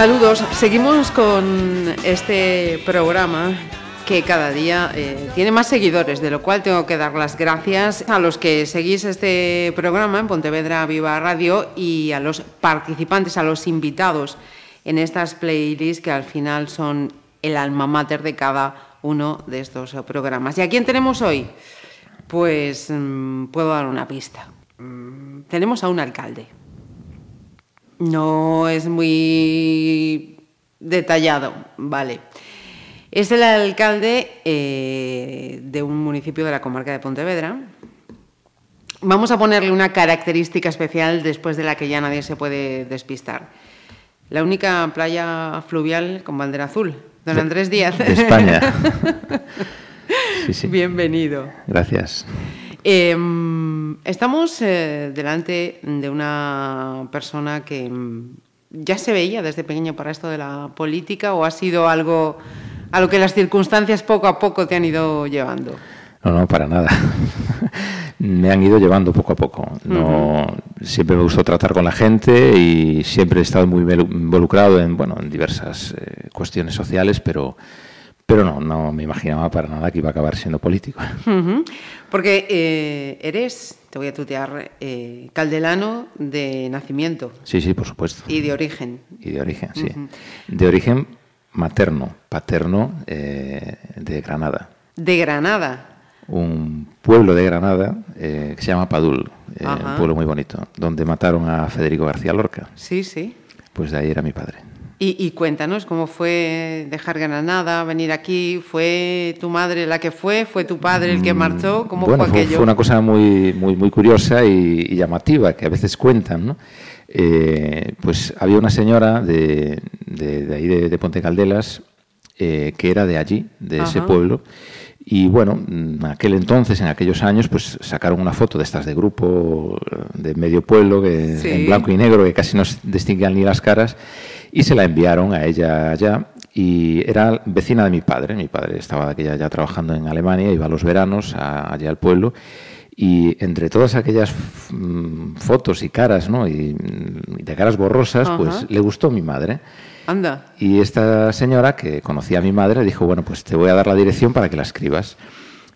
Saludos, seguimos con este programa que cada día eh, tiene más seguidores, de lo cual tengo que dar las gracias a los que seguís este programa en Pontevedra Viva Radio y a los participantes, a los invitados en estas playlists que al final son el alma mater de cada uno de estos programas. ¿Y a quién tenemos hoy? Pues mm, puedo dar una pista. Mm, tenemos a un alcalde. No es muy detallado, vale. Es el alcalde eh, de un municipio de la comarca de Pontevedra. Vamos a ponerle una característica especial después de la que ya nadie se puede despistar. La única playa fluvial con bandera azul. Don Andrés Díaz. de España. Sí, sí. Bienvenido. Gracias. Eh, estamos eh, delante de una persona que mm, ya se veía desde pequeño para esto de la política o ha sido algo a lo que las circunstancias poco a poco te han ido llevando. No, no, para nada. me han ido llevando poco a poco. No, Siempre me gustó tratar con la gente y siempre he estado muy involucrado en, bueno, en diversas eh, cuestiones sociales, pero, pero no, no me imaginaba para nada que iba a acabar siendo político. Ujú. Porque eh, eres, te voy a tutear, eh, caldelano de nacimiento Sí, sí, por supuesto. y de origen. Y de origen, sí. De origen materno, paterno eh, de Granada. De Granada. un pueblo de Granada eh, que se llama Padul, eh, un pueblo muy bonito, donde mataron a Federico García Lorca. Sí, sí. Pues de ahí era mi padre. Y, y cuéntanos cómo fue dejar Granada, venir aquí. ¿Fue tu madre la que fue? ¿Fue tu padre el que marchó? ¿Cómo Mm, bueno, fue aquello? fue una cosa muy, muy, muy curiosa y, y llamativa que a veces cuentan, ¿no? Eh, pues había una señora de, de- de ahí de, de Ponte Caldelas eh, que era de allí, de ese pueblo. Y bueno, en aquel entonces, en aquellos años, pues sacaron una foto de estas de grupo eh, de medio pueblo, que, Sí. en blanco y negro, que casi no se distinguían ni las caras, y se la enviaron a ella allá. Y era vecina de mi padre. Mi padre estaba aquella ya trabajando en Alemania, iba a los veranos a- allá al pueblo. Y entre todas aquellas mm, fotos y caras, ¿no? Y, mm, de caras borrosas, Ajá. pues le gustó mi madre. Anda. Y esta señora, que conocía a mi madre, dijo, bueno, pues te voy a dar la dirección para que la escribas.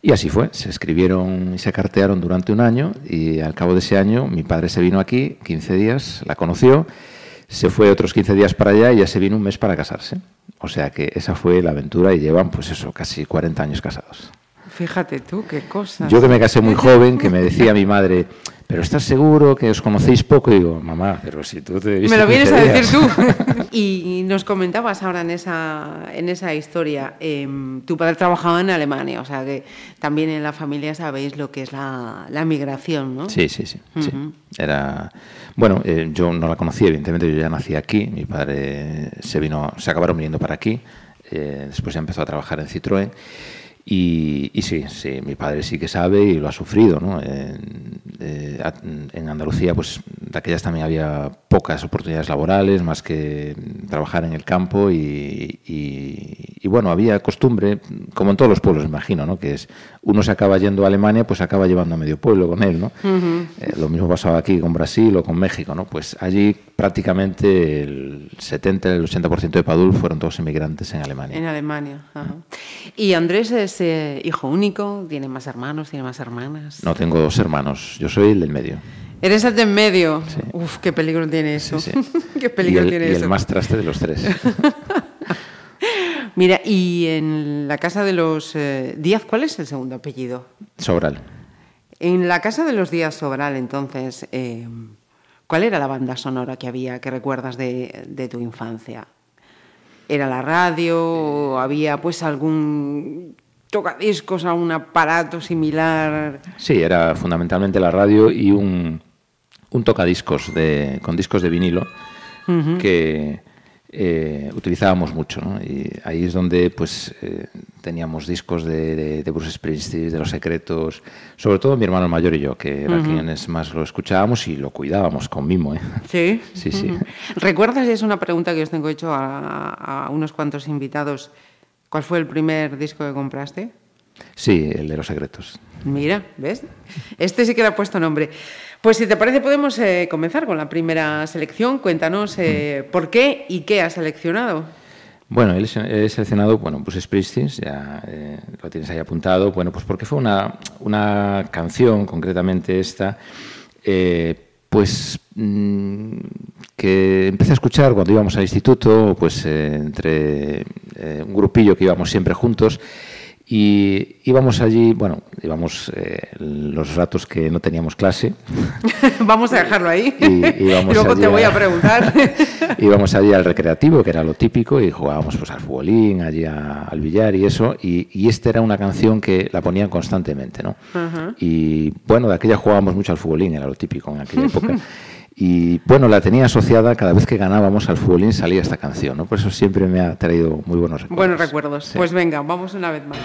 Y así fue, se escribieron y se cartearon durante un año y al cabo de ese año mi padre se vino aquí, 15 días, la conoció, se fue otros 15 días para allá y ya se vino un mes para casarse. O sea que esa fue la aventura y llevan, pues eso, casi 40 años casados. Fíjate tú, qué cosa. Yo que me casé muy joven, que me decía mi madre, pero ¿estás seguro que os conocéis poco? Y digo, mamá, pero si tú te viste Me lo vienes 15 a días". decir tú. y, y nos comentabas ahora en esa, en esa historia, em, tu padre trabajaba en Alemania, o sea que también en la familia sabéis lo que es la, la migración, ¿no? Sí, sí, sí. Era. Bueno, eh, yo no la conocía, evidentemente, yo ya nací aquí. Mi padre se vino, se acabaron viniendo para aquí. eh, después ya empezó a trabajar en Citroën. Y, y sí, sí, mi padre sí que sabe y lo ha sufrido, ¿no? En, eh, en Andalucía, pues de aquellas también había pocas oportunidades laborales, más que trabajar en el campo y, y- y, bueno, había costumbre, como en todos los pueblos, imagino, ¿no? Que es, uno se acaba yendo a Alemania, pues acaba llevando a medio pueblo con él, ¿no? Eh, lo mismo pasaba aquí con Brasil o con México, ¿no? Pues allí prácticamente el 70, el 80% de Padul fueron todos inmigrantes en Alemania. En Alemania. ajá. Y Andrés es eh, hijo único, tiene más hermanos, tiene más hermanas. No, tengo dos hermanos. Yo soy el del medio. Eres el de en medio. Sí. Uf, qué peligro tiene eso. Sí, sí. qué y peligro el, tiene y el eso. más traste de los tres. Mira, y en la casa de los eh, Díaz, ¿cuál es el segundo apellido? Sobral. En la casa de los Díaz Sobral, entonces, eh, ¿cuál era la banda sonora que había que recuerdas de, de tu infancia? ¿Era la radio? o ¿Había pues algún tocadiscos, algún aparato similar? Sí, era fundamentalmente la radio y un, un tocadiscos de, con discos de vinilo que eh, utilizábamos mucho. ¿no? Y ahí es donde pues, eh, teníamos discos de, de, Bruce Springsteen, de Los Secretos, sobre todo mi hermano mayor y yo, que era quienes más lo escuchábamos y lo cuidábamos con mimo. ¿eh? Sí. Sí, sí. ¿Recuerdas? Es una pregunta que os tengo hecho a, a unos cuantos invitados. ¿Cuál fue el primer disco que compraste? Sí, el de Los Secretos. Mira, ¿ves? Este sí que le ha puesto nombre. Pues si te parece podemos eh, comenzar con la primera selección. Cuéntanos eh, por qué y qué has seleccionado. Bueno, he seleccionado, bueno, pues Springsteen, ya eh, lo tienes ahí apuntado, bueno, pues porque fue una, una canción, concretamente esta, pues mm, que empecé a escuchar cuando íbamos al instituto, pues entre un grupillo que íbamos siempre juntos, y íbamos allí, bueno, íbamos eh, los ratos que no teníamos clase. vamos a dejarlo ahí. Y, luego te voy a, preguntar. íbamos allí al recreativo, que era lo típico, y jugábamos pues al futbolín, allí al billar y eso. Y, y esta era una canción que la ponían constantemente, ¿no? Y bueno, de aquella jugábamos mucho al futbolín, era lo típico en aquella época. Y bueno, la tenía asociada cada vez que ganábamos al fútbolín salía esta canción, ¿no? Por eso siempre me ha traído muy buenos recuerdos. Buenos recuerdos. Pues venga, vamos una vez más.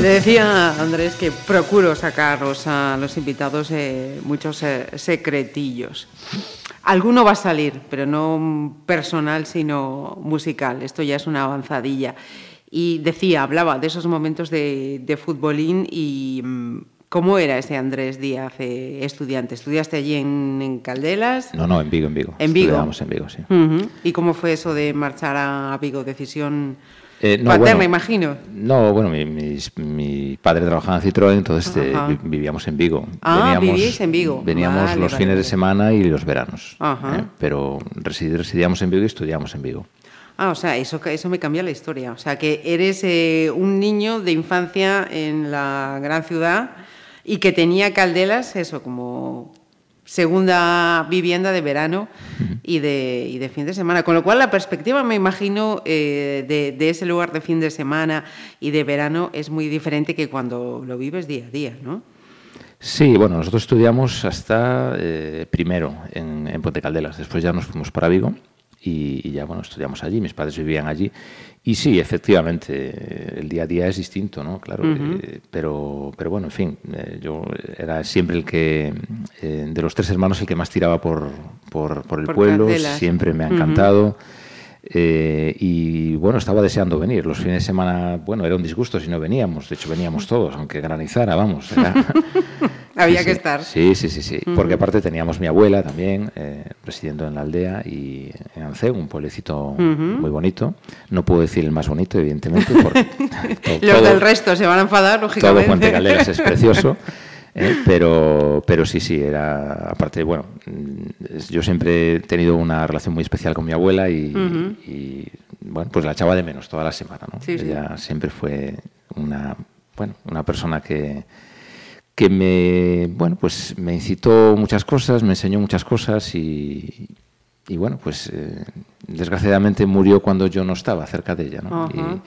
Le decía a Andrés que procuro sacaros a los invitados eh, muchos eh, secretillos. Alguno va a salir, pero no personal, sino musical. Esto ya es una avanzadilla. Y decía, hablaba de esos momentos de, de futbolín y mm, ¿Cómo era ese Andrés Díaz, eh, estudiante? ¿Estudiaste allí en, en, Caldelas? No, no, en Vigo, en Vigo. En Vigo. Estudiamos en Vigo, sí. Uh -huh. ¿Y cómo fue eso de marchar a Vigo? ¿Decisión eh, no, paterna, bueno, imagino? No, bueno, mi, mi, mi, padre trabajaba en Citroën, entonces eh, vivíamos en Vigo. Ah, vivíais en Vigo. Veníamos vale, los vale, fines vale. de semana y los veranos. Ajá. ¿eh? Pero resid residíamos en Vigo y estudiamos en Vigo. Ah, o sea, eso, eso me cambia la historia. O sea, que eres un niño de infancia en la gran ciudad y que tenía Caldelas, eso, como segunda vivienda de verano y de, y de fin de semana. Con lo cual, la perspectiva, me imagino, eh, de, de, ese lugar de fin de semana y de verano es muy diferente que cuando lo vives día a día, ¿no? Sí, bueno, nosotros estudiamos hasta eh, primero en, en Ponte Caldelas, después ya nos fuimos para Vigo y, y, ya, bueno, estudiamos allí, mis padres vivían allí. Y sí, efectivamente, el día a día es distinto, ¿no? Claro, uh -huh. eh, pero, pero bueno, en fin, eh, yo era siempre el que, eh, de los tres hermanos, el que más tiraba por, por, por el por pueblo, Candelas. siempre me ha encantado. Uh -huh. Y bueno, estaba deseando venir. Los fines de semana, bueno, era un disgusto si no veníamos. De hecho, veníamos todos, aunque granizara, vamos. Era... Había sí, que sí. estar. Sí, sí, sí, sí. Uh -huh. Porque aparte teníamos mi abuela también, eh, residiendo en la aldea y en Anceu, un pueblecito uh -huh. muy bonito. No puedo decir el más bonito, evidentemente, porque todo, los del resto se van a enfadar, lógicamente. Todo Puente Calderas es precioso. Eh, pero, pero sí, sí, era. Aparte, bueno, yo siempre he tenido una relación muy especial con mi abuela y, uh -huh. y bueno, pues la echaba de menos toda la semana, ¿no? Sí, Ella sí. siempre fue una, bueno, una persona que que me, bueno, pues me incitó muchas cosas, me enseñó muchas cosas y, y bueno, pues eh, desgraciadamente murió cuando yo no estaba cerca de ella, ¿no? Uh -huh. Y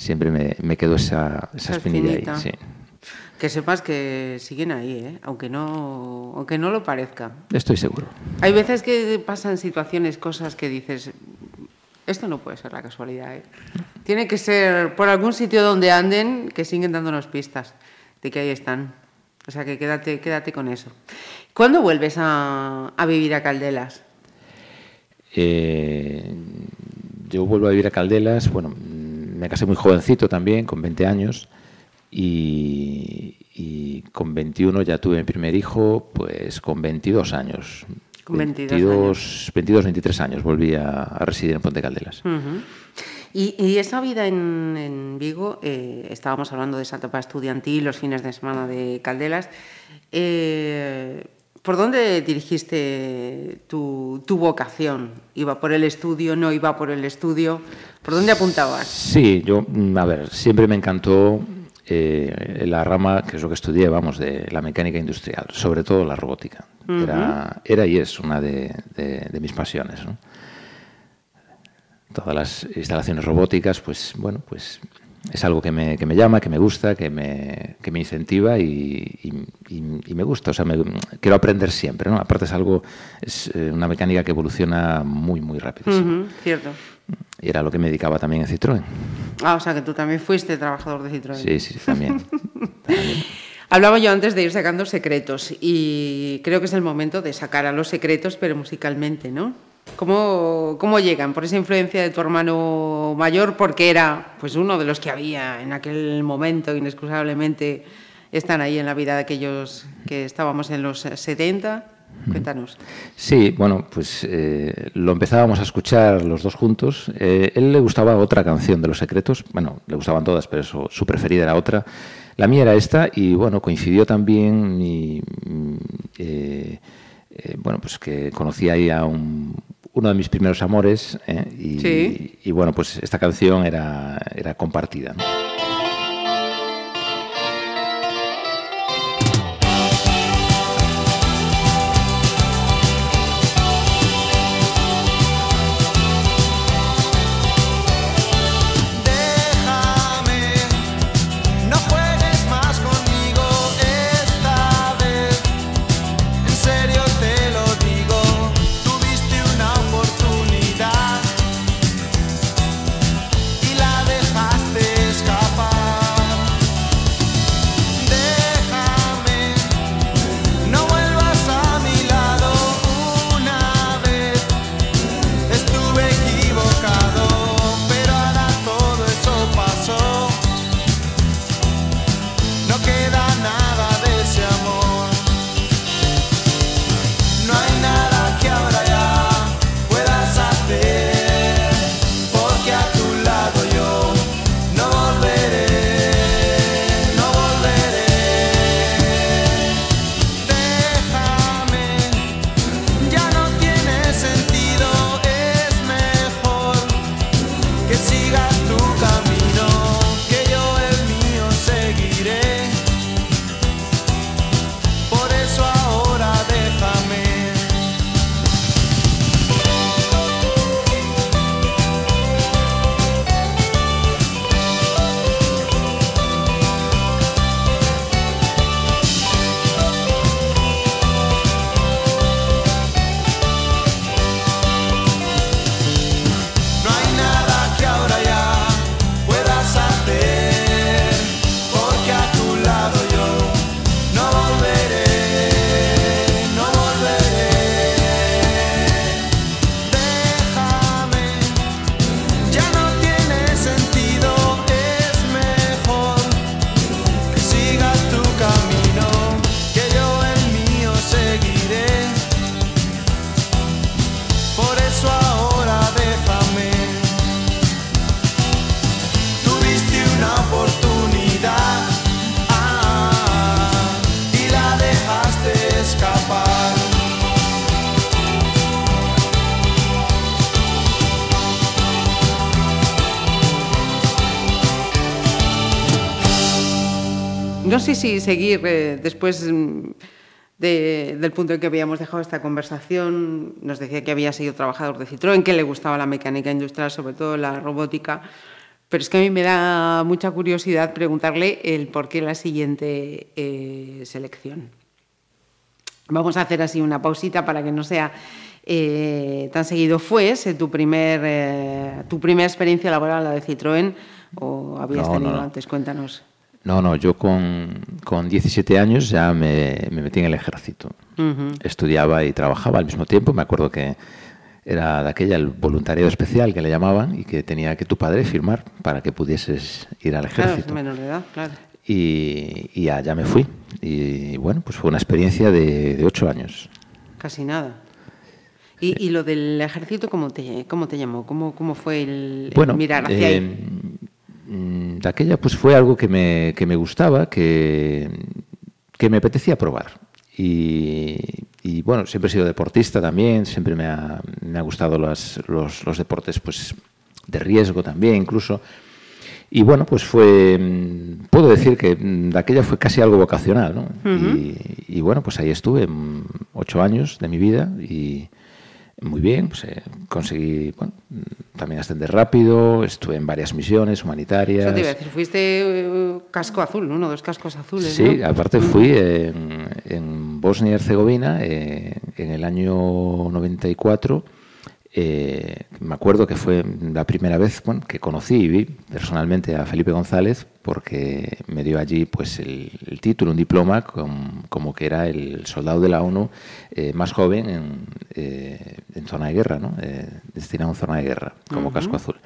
siempre me, me quedó esa, esa, esa espinilla ahí, sí. Que sepas que siguen ahí, ¿eh? aunque, no, aunque no lo parezca. Estoy seguro. Hay veces que pasan situaciones, cosas que dices, esto no puede ser la casualidad. ¿eh? Tiene que ser por algún sitio donde anden que siguen dándonos pistas de que ahí están. O sea que quédate, quédate con eso. ¿Cuándo vuelves a, a vivir a Caldelas? Eh, yo vuelvo a vivir a Caldelas, bueno, me casé muy jovencito también, con 20 años, y, y, con 21 ya tuve mi primer hijo, pues con 22 años. Con 22, 22 años. 22 23 años volví a, a, residir en Ponte Caldelas. Uh -huh. Y, y, esa vida en, en Vigo, eh, estábamos hablando de esa etapa estudiantil, los fines de semana de Caldelas. Eh, ¿Por dónde dirigiste tu, tu, vocación? ¿Iba por el estudio, no iba por el estudio? ¿Por dónde apuntabas? Sí, yo, a ver, siempre me encantó eh, la rama, que es lo que estudié, vamos, de la mecánica industrial, sobre todo la robótica. Uh -huh. era, era, y es una de, de, de mis pasiones, ¿no? todas las instalaciones robóticas, pues bueno, pues es algo que me, que me llama, que me gusta, que me, que me incentiva y, y, y, me gusta. O sea, me, quiero aprender siempre, ¿no? Aparte es algo, es eh, una mecánica que evoluciona muy, muy rápido. Uh -huh, cierto. Y era lo que me dedicaba también en Citroën. Ah, o sea, que tú también fuiste trabajador de Citroën. Sí, sí, también. también. Hablaba yo antes de ir sacando secretos y creo que es el momento de sacar a los secretos, pero musicalmente, ¿no? ¿Cómo, ¿Cómo, llegan? ¿Por esa influencia de tu hermano mayor? Porque era pues uno de los que había en aquel momento, inexcusablemente, están ahí en la vida de aquellos que estábamos en los 70. Cuéntanos. Sí, bueno, pues eh, lo empezábamos a escuchar los dos juntos. Eh, él le gustaba otra canción de Los Secretos. Bueno, le gustaban todas, pero eso, su preferida era otra. La mía era esta y, bueno, coincidió también mi... Eh, bueno, pues que conocí ahí a un, uno de mis primeros amores ¿eh? y, sí. y, y, bueno, pues esta canción era, era compartida. ¿no? Si seguir eh, después mm, de- del punto en que habíamos dejado esta conversación. Nos decía que había sido trabajador de Citroën, que le gustaba la mecánica industrial, sobre todo la robótica. Pero es que a mí me da mucha curiosidad preguntarle el por qué la siguiente eh, selección. Vamos a hacer así una pausita para que no sea eh, tan seguido. ¿Fue ese tu, primer, eh, tu primera experiencia laboral, la de Citroën, o habías No, no, tenido no. antes? Cuéntanos. No, no, yo con, con 17 años ya me, me metí en el ejército. Estudiaba y trabajaba al mismo tiempo. Me acuerdo que era de aquella el voluntariado especial que le llamaban y que tenía que tu padre firmar para que pudieses ir al Claro, ejército. es menor de edad, claro. Y, y allá me fui. Y bueno, pues fue una experiencia de, de ocho años. Casi nada. ¿Y, y lo del ejército cómo te, cómo te llamó? ¿Cómo, cómo fue el, el Bueno, mirar hacia eh, ahí? Mm, de aquella pues fue algo que me, que me gustaba, que, que me apetecía probar. Y, y, bueno, siempre he sido deportista también, siempre me ha, me ha gustado las- los, los deportes pues de riesgo también incluso. Y bueno, pues fue, mm, puedo decir que mm, de aquella fue casi algo vocacional, ¿no? y, y bueno, pues ahí estuve ocho años de mi vida y muy bien, pues, eh, conseguí bueno, también ascender rápido, estuve en varias misiones humanitarias. Eso te iba a decir, fuiste eh, casco azul, uno de los cascos azules, Sí, ¿no? aparte fui en, en Bosnia y Herzegovina eh, en el año 94. eh, me acuerdo que fue la primera vez bueno, que conocí y vi personalmente a Felipe González porque me dio allí pues el, el título, un diploma com- como que era el soldado de la ONU eh, más joven en, eh, en zona de guerra, ¿no? Eh, destinado en zona de guerra, como casco azul.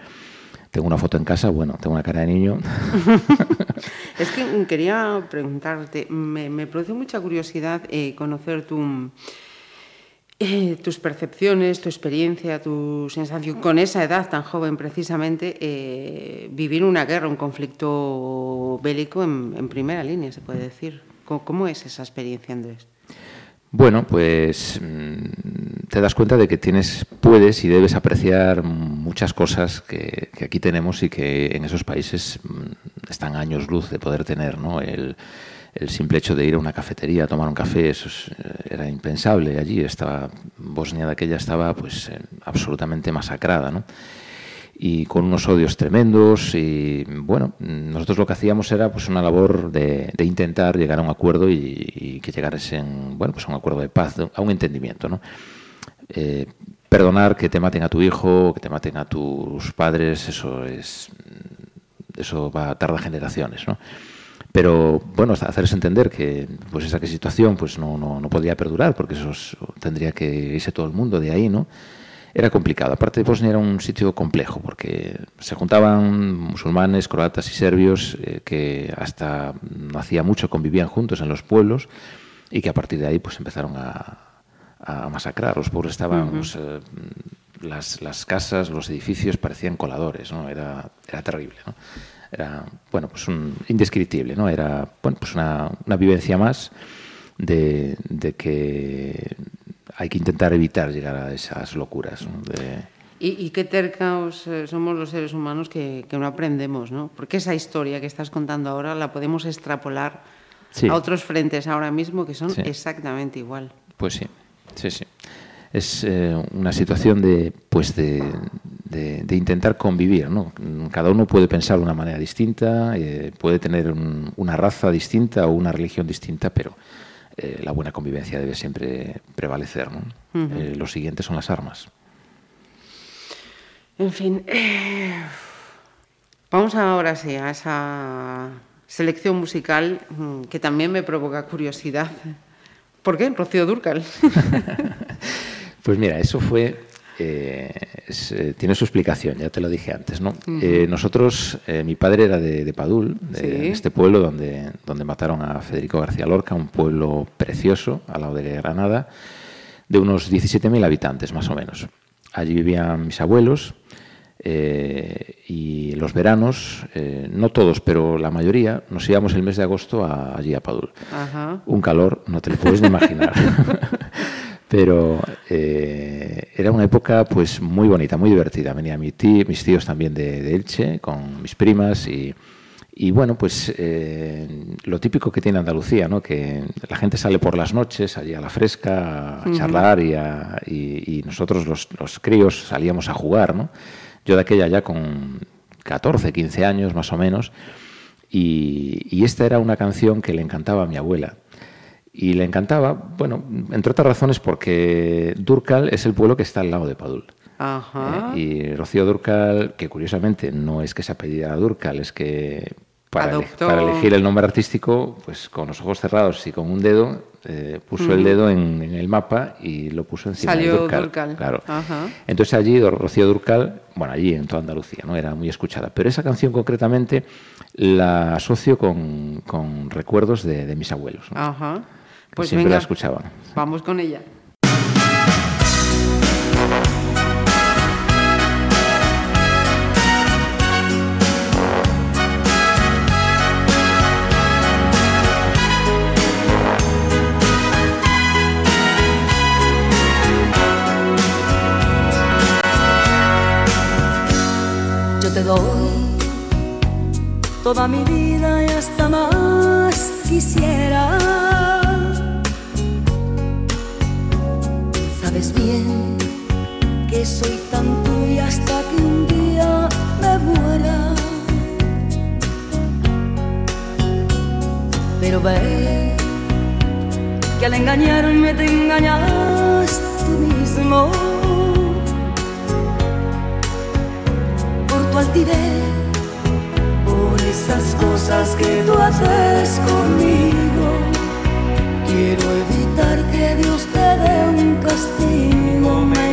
Tengo una foto en casa, bueno, tengo una cara de niño. Es que quería preguntarte, me, me produce mucha curiosidad conocer tu, eh, tus percepciones, tu experiencia, tu sensación con esa edad tan joven precisamente, eh, vivir una guerra, un conflicto bélico en, primera línea, se puede decir. ¿Cómo, cómo es esa experiencia, Andrés? Bueno, pues mm, te das cuenta de que tienes, puedes y debes apreciar muchas cosas que, que aquí tenemos y que en esos países mm, están años luz de poder tener, ¿no? El, el simple hecho de ir a una cafetería a tomar un café, eso es, eh, era impensable allí. Estaba, Bosnia de aquella estaba pues absolutamente masacrada, ¿no? y con unos odios tremendos y bueno nosotros lo que hacíamos era pues una labor de, intentar llegar a un acuerdo y, y que llegasen bueno pues a un acuerdo de paz a un entendimiento no Eh, perdonar que te maten a tu hijo que te maten a tus padres eso es eso va tarda generaciones no pero bueno hacerles entender que pues esa situación pues no, no, no podría perdurar porque eso es- tendría que irse todo el mundo de ahí no era complicado. Aparte, Bosnia era un sitio complejo porque se juntaban musulmanes, croatas y serbios eh, que hasta no hacía mucho convivían juntos en los pueblos y que a partir de ahí pues empezaron a, a masacrar. Los pueblos estaban, pues, eh, las, las casas, los edificios parecían coladores, ¿no? Era, era terrible, ¿no? Era, bueno, pues un, indescriptible, ¿no? Era, bueno, pues una, una vivencia más de, de que hay que intentar evitar llegar a esas locuras. ¿no? De- Y, y qué tercos eh, somos los seres humanos que, que no aprendemos, ¿no? Porque esa historia que estás contando ahora la podemos extrapolar Sí. a otros frentes ahora mismo que son Sí. exactamente igual. Pues sí, sí, sí. Es eh, una situación de, pues de, de- de intentar convivir, ¿no? Cada uno puede pensar de una manera distinta, eh, puede tener un- una raza distinta o una religión distinta, pero eh, la buena convivencia debe siempre prevalecer, ¿no? Eh, lo siguiente son las armas. En fin, vamos ahora sí a esa selección musical mm, que también me provoca curiosidad. ¿Por qué? Rocío Durcal. Pues mira, eso fue. eh, es, eh, tiene su explicación, ya te lo dije antes, ¿no? Eh, nosotros, eh, mi padre era de, de Padul, de Sí. este pueblo donde, donde mataron a Federico García Lorca, un pueblo precioso al lado de Granada, de unos 17.000 habitantes más o menos. Allí vivían mis abuelos eh, y los veranos, eh, no todos, pero la mayoría, nos íbamos el mes de agosto a- allí a Padul un calor, no te lo puedes ni imaginar. Pero eh, era una época pues muy bonita, muy divertida. Venía mi tío, mis tíos también de, de Elche, con mis primas y, Y bueno, pues eh, lo típico que tiene Andalucía, ¿no? que la gente sale por las noches allí a la fresca a charlar y, a- y- y nosotros los, los críos salíamos a jugar. ¿no? Yo de aquella ya con 14, 15 años más o menos, y, y esta era una canción que le encantaba a mi abuela. Y le encantaba, bueno, entre otras razones porque Durcal es el pueblo que está al lado de Padul. Ajá. ¿eh? Y Rocío Durcal, que curiosamente no es que se apellidara Durcal, es que para, ele- para elegir el nombre artístico, pues con los ojos cerrados y con un dedo, eh, puso el dedo en, en el mapa y lo puso encima Salió de Durcal. Durcal. Claro. Ajá. Entonces allí Rocío Durcal, bueno, allí en toda Andalucía, ¿no? Era muy escuchada. Pero esa canción concretamente la asocio con, con recuerdos de, de mis abuelos. ¿no? Ajá. Pues siempre venga, la escuchaban. vamos con ella. Yo te doy toda mi vida y hasta más quisiera. Sabes bien que soy tan tuya hasta que un día me muera. Pero ve que al engañarme te engañas tú mismo. por tu altivez, por esas cosas que tú haces conmigo. Quiero evitar un castigo, me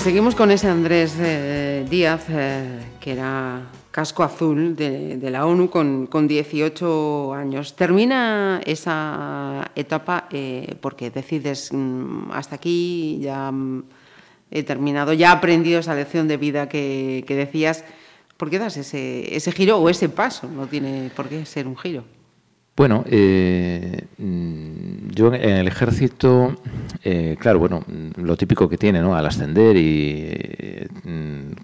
Pues seguimos con ese Andrés eh, Díaz, eh, que era casco azul de, la ONU con, con, 18 años. Termina esa etapa eh, porque decides mm, hasta aquí, ya mm, he terminado, ya he aprendido esa lección de vida que, decías. ¿Por qué das ese giro o ese paso? No tiene por qué ser un giro. Bueno, eh, mm, yo en el ejército, eh, claro, bueno, lo típico que tiene, ¿no? Al ascender y eh,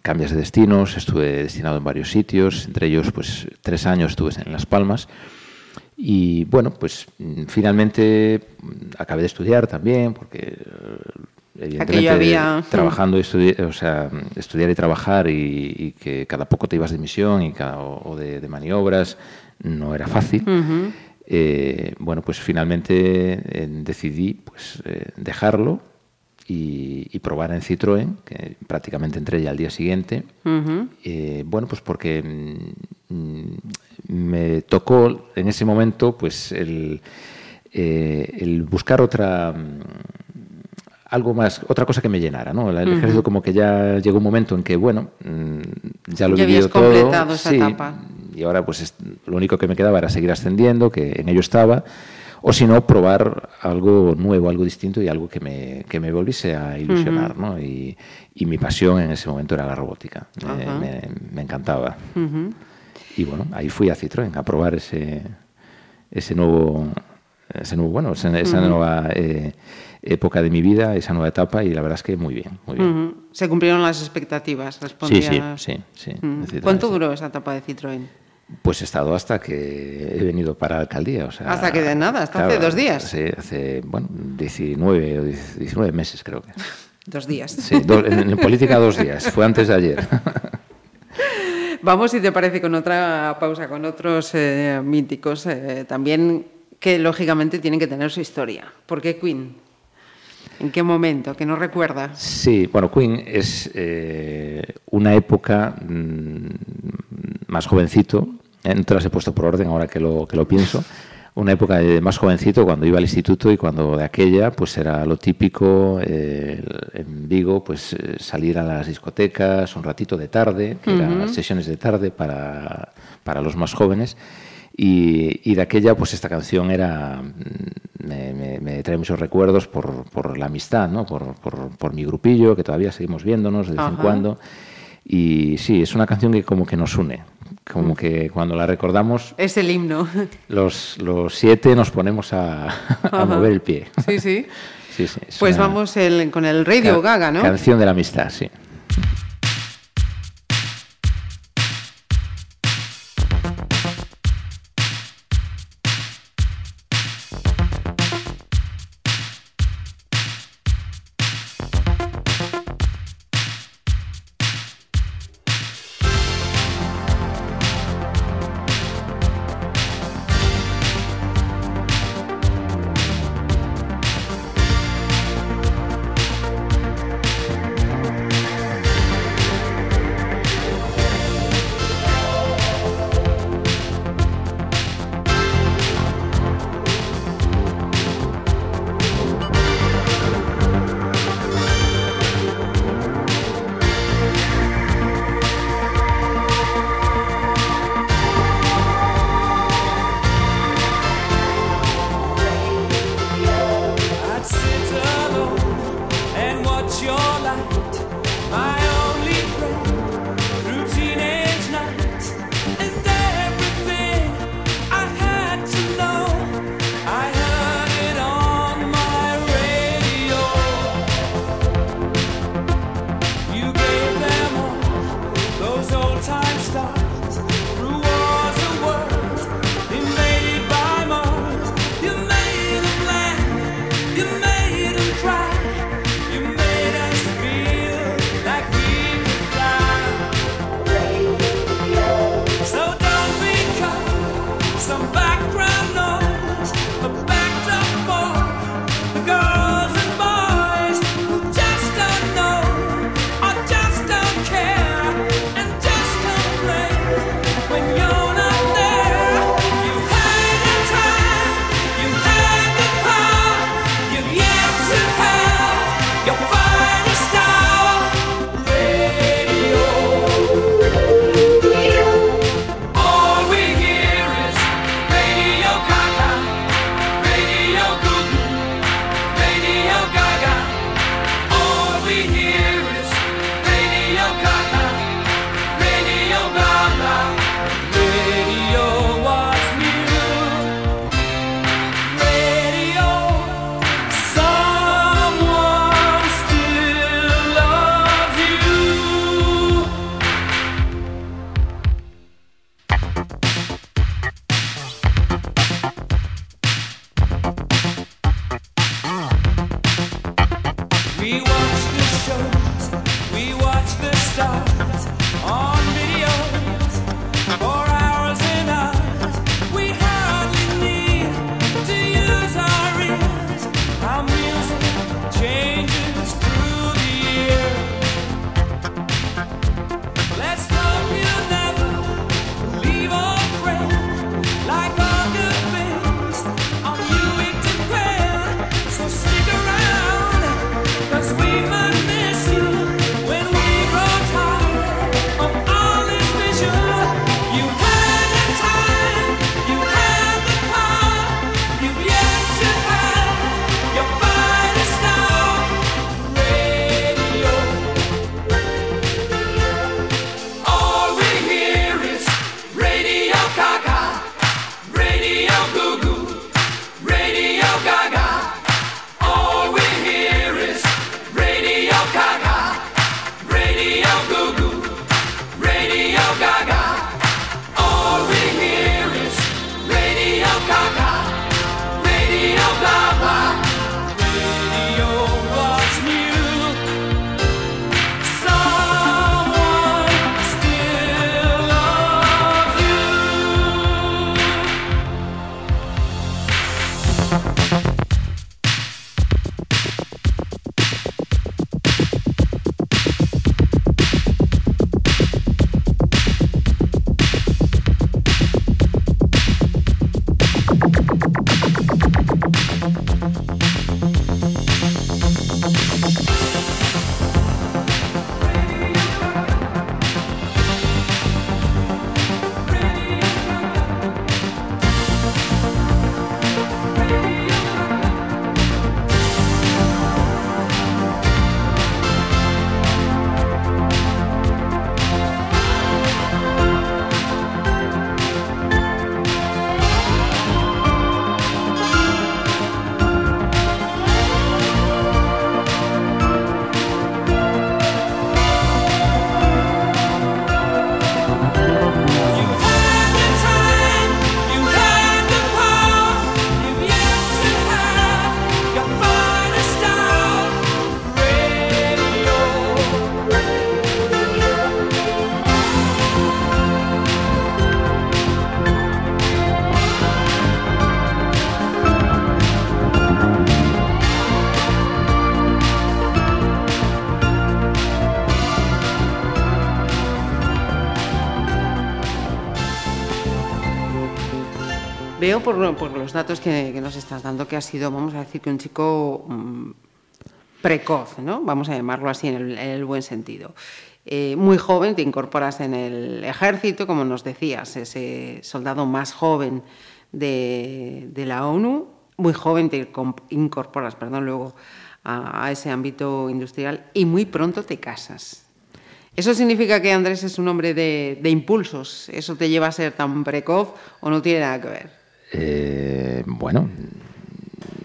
cambias de destinos, estuve destinado en varios sitios, entre ellos, pues, tres años estuve en Las Palmas. Y bueno, pues finalmente acabé de estudiar también, porque evidentemente había... trabajando, estudi o sea, estudiar y trabajar y, y, que cada poco te ibas de misión y cada, o de, de maniobras no era fácil. Uh -huh. eh, bueno, pues finalmente eh, decidí pues, eh, dejarlo y, y, probar en Citroën, que prácticamente entré ya al día siguiente. Uh -huh. bueno, pues porque mm, me tocó en ese momento pues el, eh, el buscar otra algo más, otra cosa que me llenara, ¿no? El uh -huh. ejército como que ya llegó un momento en que, bueno, mm, ya lo he vivido todo. Esa sí, etapa. Y ahora pues es, lo único que me quedaba era seguir ascendiendo, que en ello estaba, o si no, probar algo nuevo, algo distinto y algo que me, que me volviese a ilusionar, uh -huh. ¿no? Y, y, mi pasión en ese momento era la robótica, uh -huh. me, me, me, encantaba. Uh -huh. Y bueno, ahí fui a Citroën a probar ese, ese nuevo, ese nuevo bueno, esa, esa nueva... Eh, época de mi vida, esa nueva etapa, y la verdad es que muy bien. Muy bien. Se cumplieron las expectativas, respondía. Sí, sí, sí. sí. ¿Cuánto duró esa etapa de Citroën? Pues he estado hasta que he venido para la alcaldía. O sea, hasta que de nada, hasta claro, hace dos días. Sí, hace, bueno, 19 o 19 meses creo que. Dos días. Sí, do, en, en política dos días, fue antes de ayer. Vamos, si te parece, con otra pausa, con otros eh, míticos eh, también que lógicamente tienen que tener su historia. ¿Por qué Queen? ¿En qué momento? ¿Que no recuerda? Sí, bueno, Queen es eh, una época mmm, más jovencito, eh, no te las he puesto por orden ahora que lo, que lo pienso, una época más jovencito cuando iba al instituto y cuando de aquella pues era lo típico eh, en Vigo pues salir a las discotecas un ratito de tarde, que uh -huh. eran sesiones de tarde para, para los más jóvenes y, y, de aquella, pues esta canción era me, me, me trae muchos recuerdos por, por la amistad, ¿no? Por, por, por, mi grupillo, que todavía seguimos viéndonos de vez Ajá. en cuando. Y sí, es una canción que como que nos une. Como mm. que cuando la recordamos... Es el himno. Los, los siete nos ponemos a, a mover el pie. Sí, sí. sí, sí pues vamos el, con el Radio Gaga, ¿no? Canción de la amistad, sí. Veo por, los datos que, nos estás dando que ha sido, vamos a decir, que un chico mm, precoz, ¿no? Vamos a llamarlo así en el, buen sentido. Eh, muy joven, te incorporas en el ejército, como nos decías, ese soldado más joven de, la ONU, muy joven te incorporas, perdón, luego a, ese ámbito industrial y muy pronto te casas. ¿Eso significa que Andrés es un hombre de impulsos? ¿Eso te lleva a ser tan precoz o no tiene nada que ver? Eh, bueno,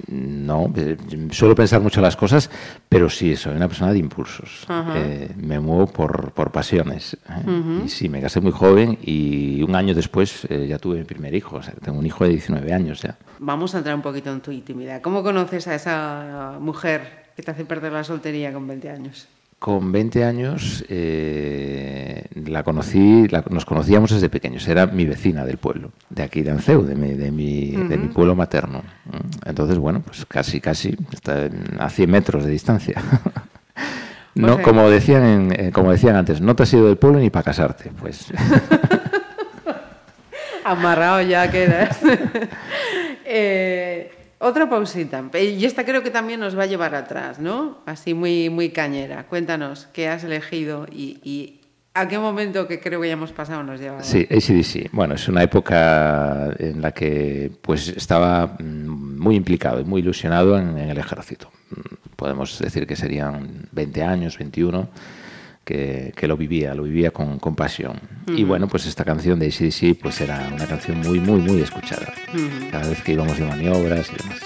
no, eh, suelo pensar mucho las cosas, pero sí, soy una persona de impulsos. Eh, me muevo por, por pasiones. Y sí, me casé muy joven y un año después ya tuve mi primer hijo. O sea, tengo un hijo de 19 años ya. Vamos a entrar un poquito en tu intimidad. ¿Cómo conoces a esa mujer que te hace perder la soltería con 20 años? Con 20 años eh, la conocí, nos conocíamos desde pequeños, era mi vecina del pueblo, de aquí de Anceu, de mi, de mi, de mi pueblo materno. Entonces, bueno, pues casi, casi, está a 100 metros de distancia. no, como, decían eh, como decían antes, no te has ido del pueblo ni para casarte, pues... Amarrado ya quedas. eh, otra pausita. Y esta creo que también nos va a llevar atrás, ¿no? Así muy, muy cañera. Cuéntanos qué has elegido y, a qué momento que creo que ya hemos pasado nos lleva. Sí, ACDC. Bueno, es una época en la que pues estaba mm, muy implicado y muy ilusionado en, en el ejército. Mm, podemos decir que serían 20 años, 21 que, lo vivía, lo vivía con, con pasión. Y bueno, pues esta canción de ACDC pues era una canción muy, muy, muy escuchada. Cada vez que íbamos de maniobras y demás.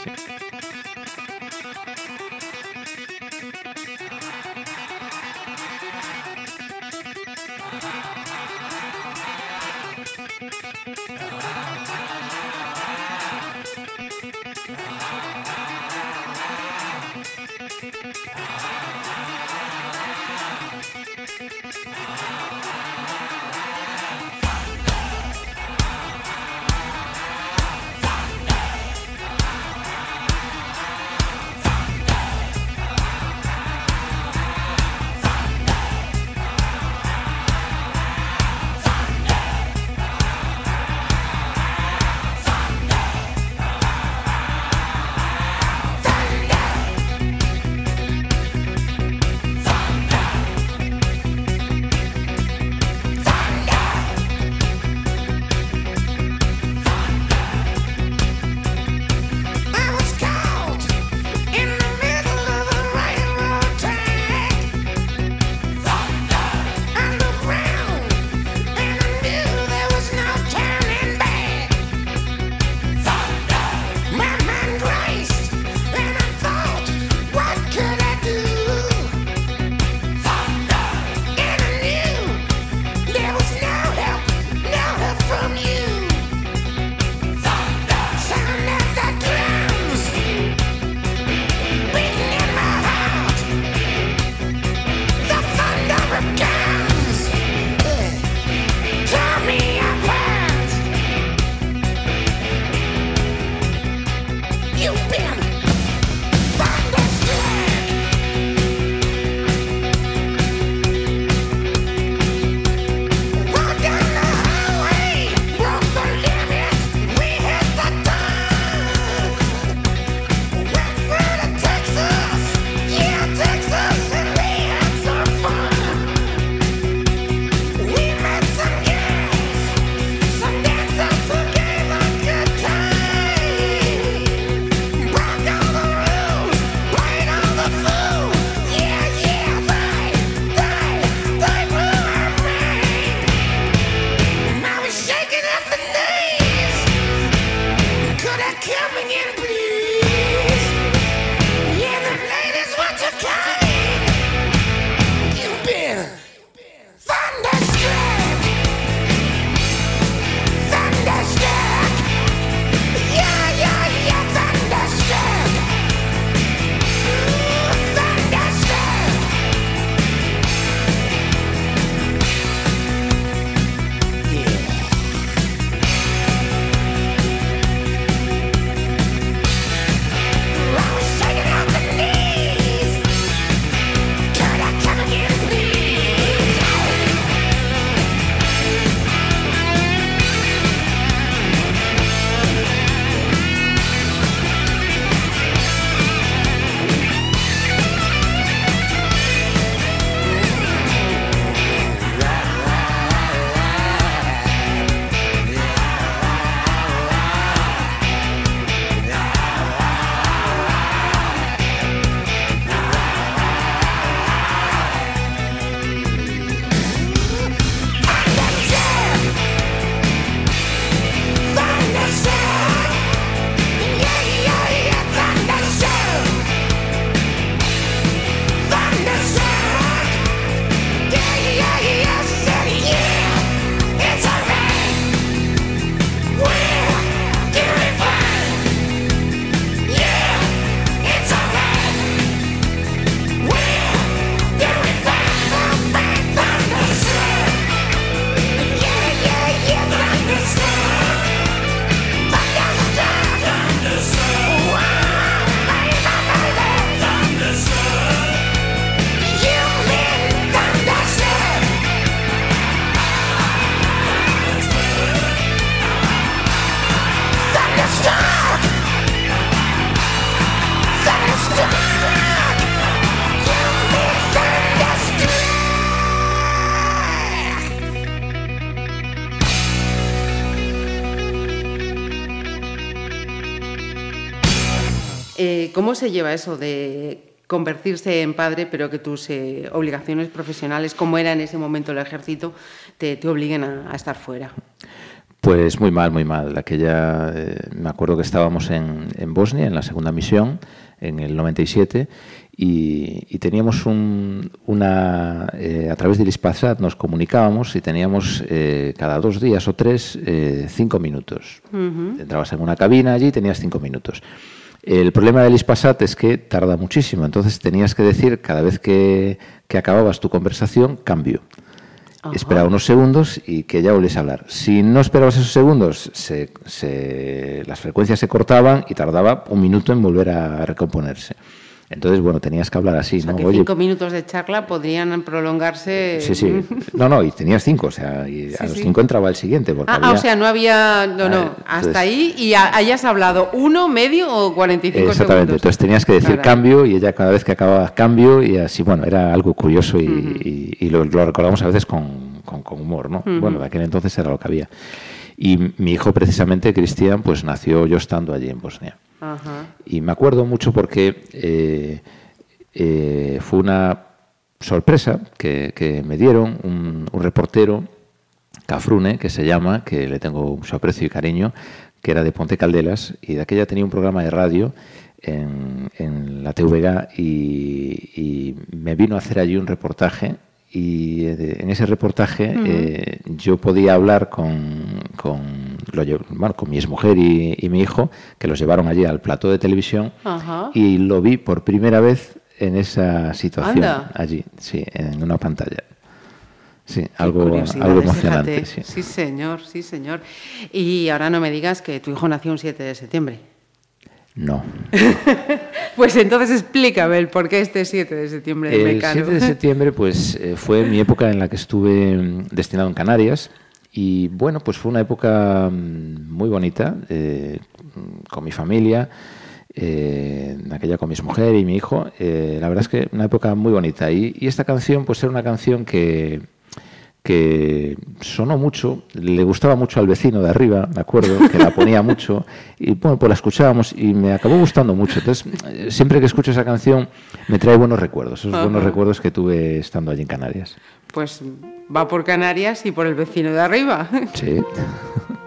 ¿Cómo se lleva eso de convertirse en padre, pero que tus eh, obligaciones profesionales, como era en ese momento el ejército, te, obliguen a, estar fuera? Pues muy mal, muy mal. Aquella, eh, me acuerdo que estábamos en, Bosnia, en la segunda misión, en el 97, y, teníamos una, eh, a través del ISPASAT nos comunicábamos y teníamos cada dos días o tres cinco minutos. Entrabas en una cabina allí y tenías cinco minutos. El problema del Ispasat es que tarda muchísimo, entonces tenías que decir cada vez que, que acababas tu conversación, cambio. Ajá. Esperaba unos segundos y que ya volviese a hablar. Si no esperabas esos segundos, se- se- las frecuencias se cortaban y tardaba un minuto en volver a recomponerse. Entonces, bueno, tenías que hablar así, O sea, ¿no? que Oye, cinco minutos de charla podrían prolongarse. Sí, sí. No, no, y tenías cinco, o sea, y a los sí. cinco entraba el siguiente. Porque Ah, ah, o sea, no había. No, no. Ah, hasta entonces- ahí y ha- hayas hablado uno, medio o 45 Exactamente, segundos. entonces tenías que decir cambio y ella cada vez que acababa cambio y así, bueno, era algo curioso y, y- y lo, lo recordamos a veces con, con- con humor, ¿no? Bueno, de aquel entonces era lo que había. Y mi hijo precisamente, Cristian, pues nació yo estando allí en Bosnia. Ajá. Y me acuerdo mucho porque eh, eh, fue una sorpresa que, que me dieron un, un reportero, Cafrune, que se llama, que le tengo mucho aprecio y cariño, que era de Ponte Caldelas, y de aquella tenía un programa de radio en, en la TVG y, y me vino a hacer allí un reportaje y eh, en ese reportaje eh, yo podía hablar con, con, lo bueno, con mi exmujer y, y mi hijo, que los llevaron allí al plató de televisión y lo vi por primera vez en esa situación, Anda. allí, sí, en una pantalla. Sí, algo, algo emocionante. Sí, señor, sí, señor. Y ahora no me digas que tu hijo nació un 7 de septiembre. No. Pues entonces explícame el por qué este 7 de septiembre de El Mecano. 7 de septiembre pues, eh, fue mi época en la que estuve mm, destinado en Canarias y bueno, pues fue una época mm, muy bonita eh, mm, con mi familia, eh, en aquella con mi mujer y mi hijo. Eh, la verdad es que una época muy bonita y, y esta canción pues era una canción que que sonó mucho, le gustaba mucho al vecino de arriba, me acuerdo, que la ponía mucho, y bueno, pues la escuchábamos y me acabó gustando mucho. Entonces, siempre que escucho esa canción me trae buenos recuerdos, esos buenos Ajá. recuerdos que tuve estando allí en Canarias. Pues va por Canarias y por el vecino de arriba. Sí.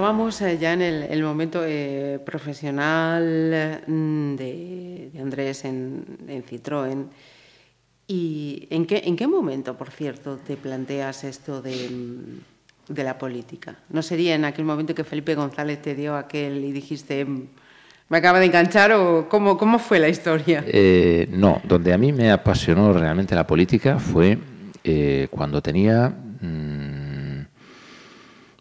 Estábamos eh, ya en el, el momento eh, profesional mm, de, de Andrés en, en Citroën. ¿Y en qué, en qué momento, por cierto, te planteas esto de, mm, de la política? ¿No sería en aquel momento que Felipe González te dio aquel y dijiste, "Mm, me acaba de enganchar o cómo, cómo fue la historia? Eh, no, donde a mí me apasionó realmente la política fue eh, cuando tenía, mm,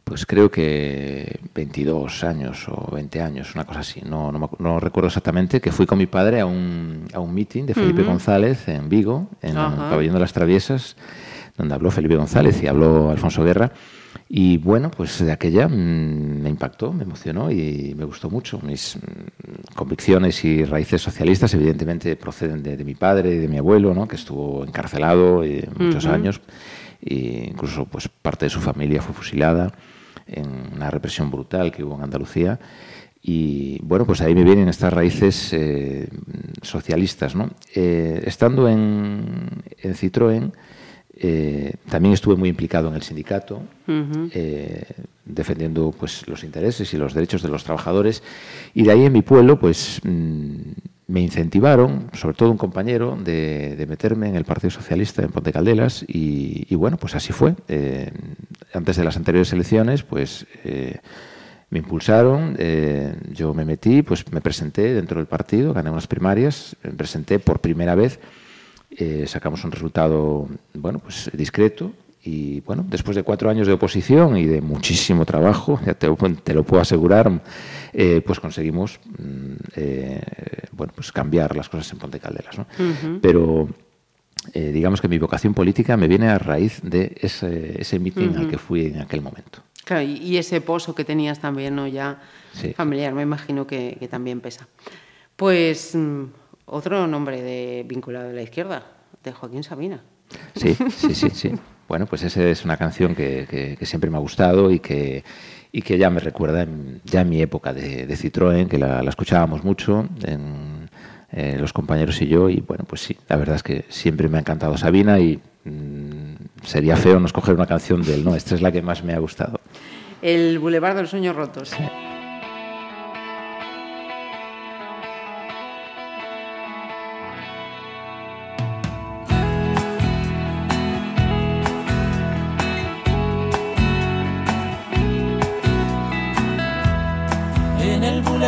pues creo que 22 años o 20 años, una cosa así, no, no, recuerdo exactamente, que fui con mi padre a un, a un meeting de Felipe. González en Vigo, en Ajá. el pabellón de las Traviesas, donde habló Felipe González y habló Alfonso Guerra. Y bueno, pues de aquella mm, me impactó, me emocionó y me gustó mucho. Mis mm, convicciones y raíces socialistas evidentemente proceden de, de mi padre y de mi abuelo, ¿no? que estuvo encarcelado eh, muchos años. E incluso pues parte de su familia fue fusilada en una represión brutal que hubo en Andalucía. Y bueno, pues ahí me vienen estas raíces eh, socialistas. ¿no? Eh, estando en, en Citroën, eh, también estuve muy implicado en el sindicato, eh, defendiendo pues, los intereses y los derechos de los trabajadores. Y de ahí en mi pueblo, pues mm, me incentivaron, sobre todo un compañero, de, de meterme en el Partido Socialista en Ponte Caldelas. Y, y bueno, pues así fue. Eh, antes de las anteriores elecciones, pues me impulsaron, eh, yo me metí, pues me presenté dentro del partido, gané unas primarias, me presenté por primera vez, eh, sacamos un resultado, bueno, pues discreto. Y bueno, después de cuatro años de oposición y de muchísimo trabajo, ya te, te lo puedo asegurar, eh, pues conseguimos mm, eh, bueno, pues cambiar las cosas en Ponte. Ujú. Pero eh, digamos que mi vocación política me viene a raíz de ese, ese mitin al que fui en aquel momento. Claro, y, ese pozo que tenías también, ¿no? Ya Sí. familiar, me imagino que, que también pesa. Pues mm, otro nombre de vinculado a la izquierda, de Joaquín Sabina. Sí, sí, sí, sí. Bueno, pues esa es una canción que, que- que siempre me ha gustado y que, y que ya me recuerda en- ya en mi época de, de Citroën, que la, la escuchábamos mucho en, eh, los compañeros y yo. Y bueno, pues sí, la verdad es que siempre me ha encantado Sabina y mm, sería feo no escoger una canción de él. No, esta es la que más me ha gustado. El Boulevard de los Sueños Rotos.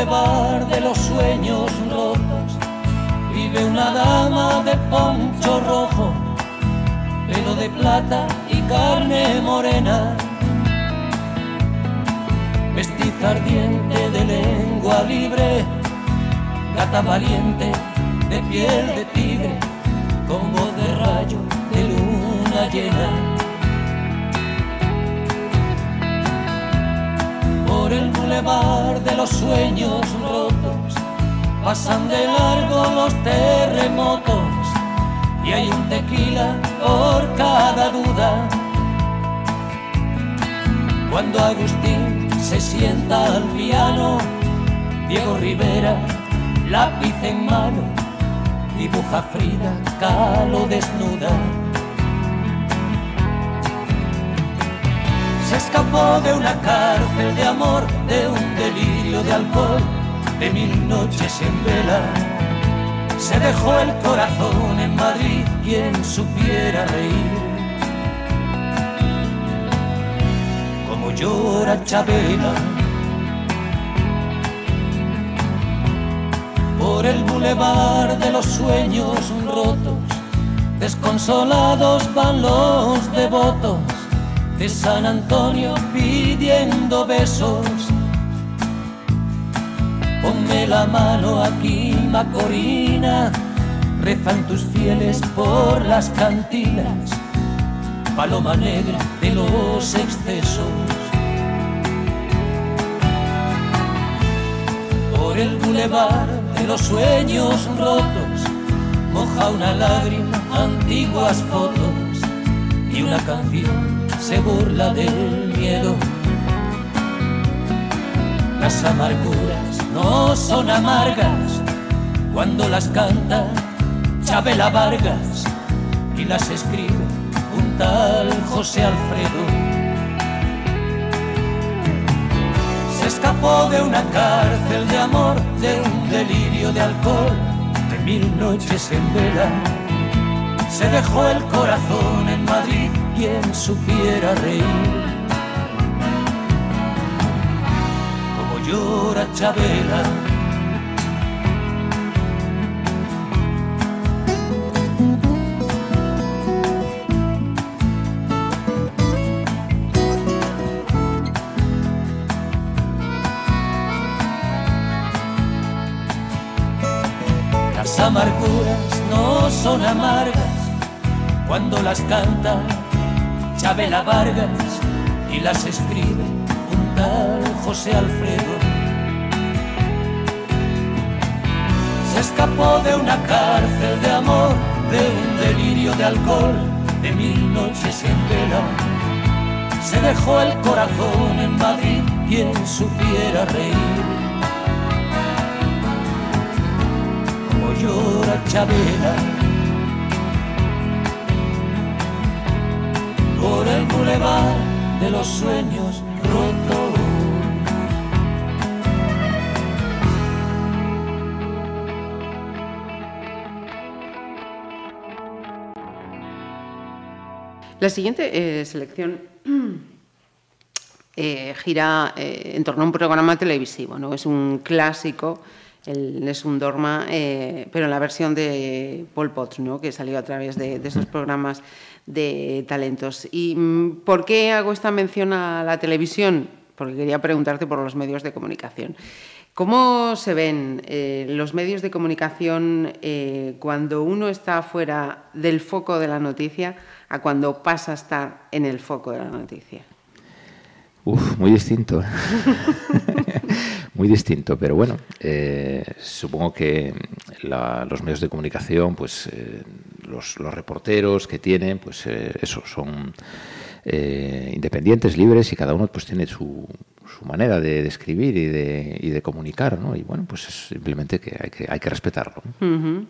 De los sueños rotos vive una dama de poncho rojo, pelo de plata y carne morena, mestiza ardiente de lengua libre, gata valiente de piel de tigre, con voz de rayo de luna llena. por el bulevar de los sueños rotos. Pasan de largo los terremotos y hay un tequila por cada duda. Cuando Agustín se sienta al piano, Diego Rivera, lápiz en mano, dibuja Frida Kahlo desnuda. Se escapó de una cárcel de amor, de un delirio de alcohol, de mil noches en vela. Se dejó el corazón en Madrid, quien supiera reír. Como llora Chabela. Por el bulevar de los sueños rotos, desconsolados van los devotos de San Antonio pidiendo besos. Ponme la mano aquí, Macorina, rezan tus fieles por las cantinas, paloma negra de los excesos. Por el bulevar de los sueños rotos, moja una lágrima antiguas fotos y una canción se burla del miedo. Las amarguras no son amargas cuando las canta Chabela Vargas y las escribe un tal José Alfredo. Se escapó de una cárcel de amor, de un delirio de alcohol, de mil noches en vela. Se dejó el corazón en Madrid, quien supiera reír. Como llora Chabela. Las amarguras no son amargas cuando las canta Chabela Vargas y las escribe un tal José Alfredo. Se escapó de una cárcel de amor, de un delirio de alcohol, de mil noches en vela. Se dejó el corazón en Madrid, quien supiera reír. Como llora Chabela por el bulevar de los sueños rotos. La siguiente eh, selección eh, gira eh, en torno a un programa televisivo, ¿no? Es un clásico, Es un Dorma, pero en la versión de Paul Potts, ¿no? Que salió a través de esos programas de talentos. ¿Y mm, por qué hago esta mención a la televisión? Porque quería preguntarte por los medios de comunicación. ¿Cómo se ven eh, los medios de comunicación eh, cuando uno está fuera del foco de la noticia a cuando pasa a estar en el foco de la noticia? Uf, muy distinto. muy distinto, pero bueno, eh, supongo que la- los medios de comunicación, pues eh, los, reporteros que tienen, pues eh, eso, son eh, independientes, libres y cada uno pues tiene su, su manera de, escribir y de, y de comunicar, ¿no? Y bueno, pues es simplemente que hay que, hay que respetarlo. ¿no?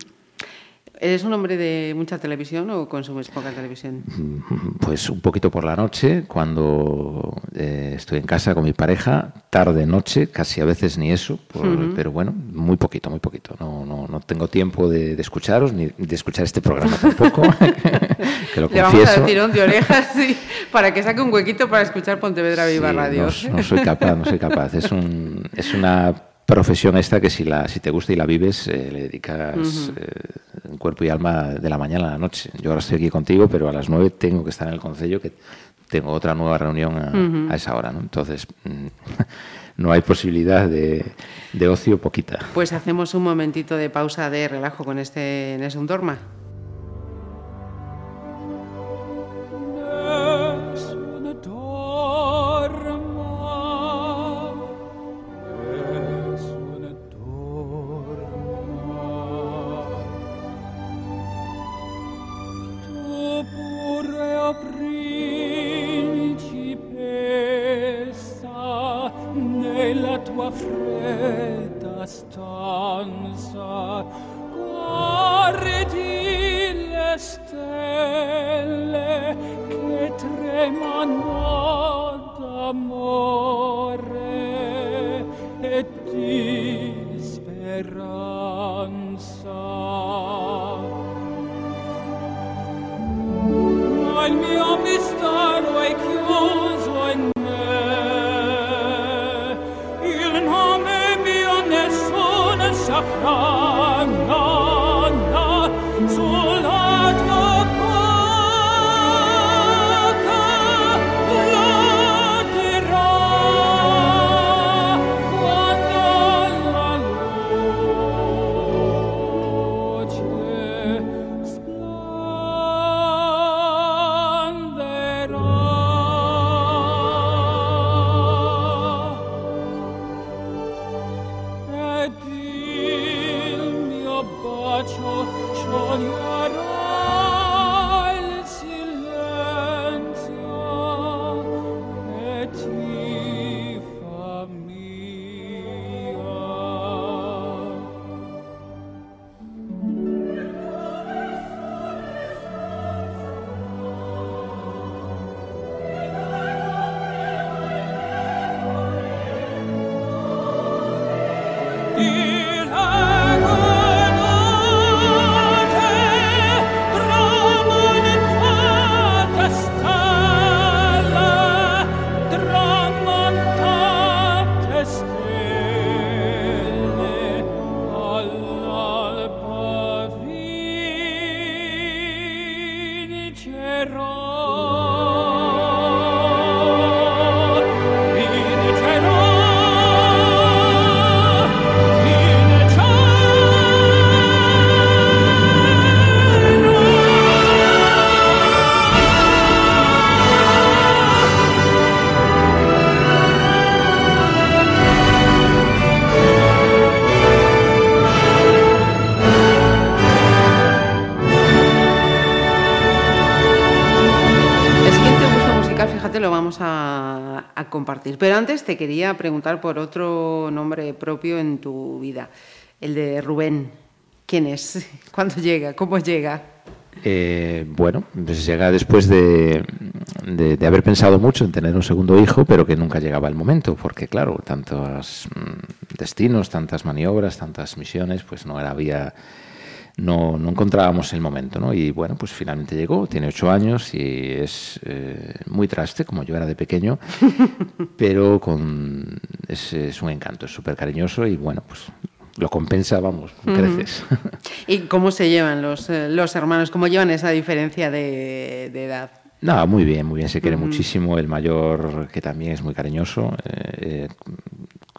¿Eres un hombre de mucha televisión o consumes poca televisión? Pues un poquito por la noche, cuando eh, estoy en casa con mi pareja, tarde, noche, casi a veces ni eso, por- pero bueno, muy poquito, muy poquito. No, no, no tengo tiempo de, de escucharos ni de escuchar este programa tampoco, que lo Le vamos a dar tirón de orejas sí, para que saque un huequito para escuchar Pontevedra Viva Sí, Radio. No, no soy capaz, no soy capaz. Es, un, es una profesión esta que si, la, si te gusta y la vives, eh, le dedicas eh, cuerpo y alma de la mañana a la noche. Yo ahora estoy aquí contigo, pero a las nueve tengo que estar en el concello, que tengo otra nueva reunión a, a esa hora. ¿no? Entonces, mm, no hay posibilidad de, de ocio poquita. Pues hacemos un momentito de pausa de relajo con este Nessun Dorma. terror compartir. Pero antes te quería preguntar por otro nombre propio en tu vida, el de Rubén. ¿Quién es? ¿Cuándo llega? ¿Cómo llega? Eh, bueno, pues llega después de, de, haber pensado mucho en tener un segundo hijo, pero que nunca llegaba el momento, porque claro, tantos mm, destinos, tantas maniobras, tantas misiones, pues no era, había no, no encontrábamos el momento, ¿no? Y bueno, pues finalmente llegó, tiene ocho años y es eh, muy traste, como yo era de pequeño, pero con, es, es un encanto, es súper cariñoso y bueno, pues lo compensa, vamos, creces. ¿Y cómo se llevan los, eh, los hermanos? ¿Cómo llevan esa diferencia de, de edad? No, muy bien, muy bien, se quiere muchísimo. El mayor, que también es muy cariñoso, eh,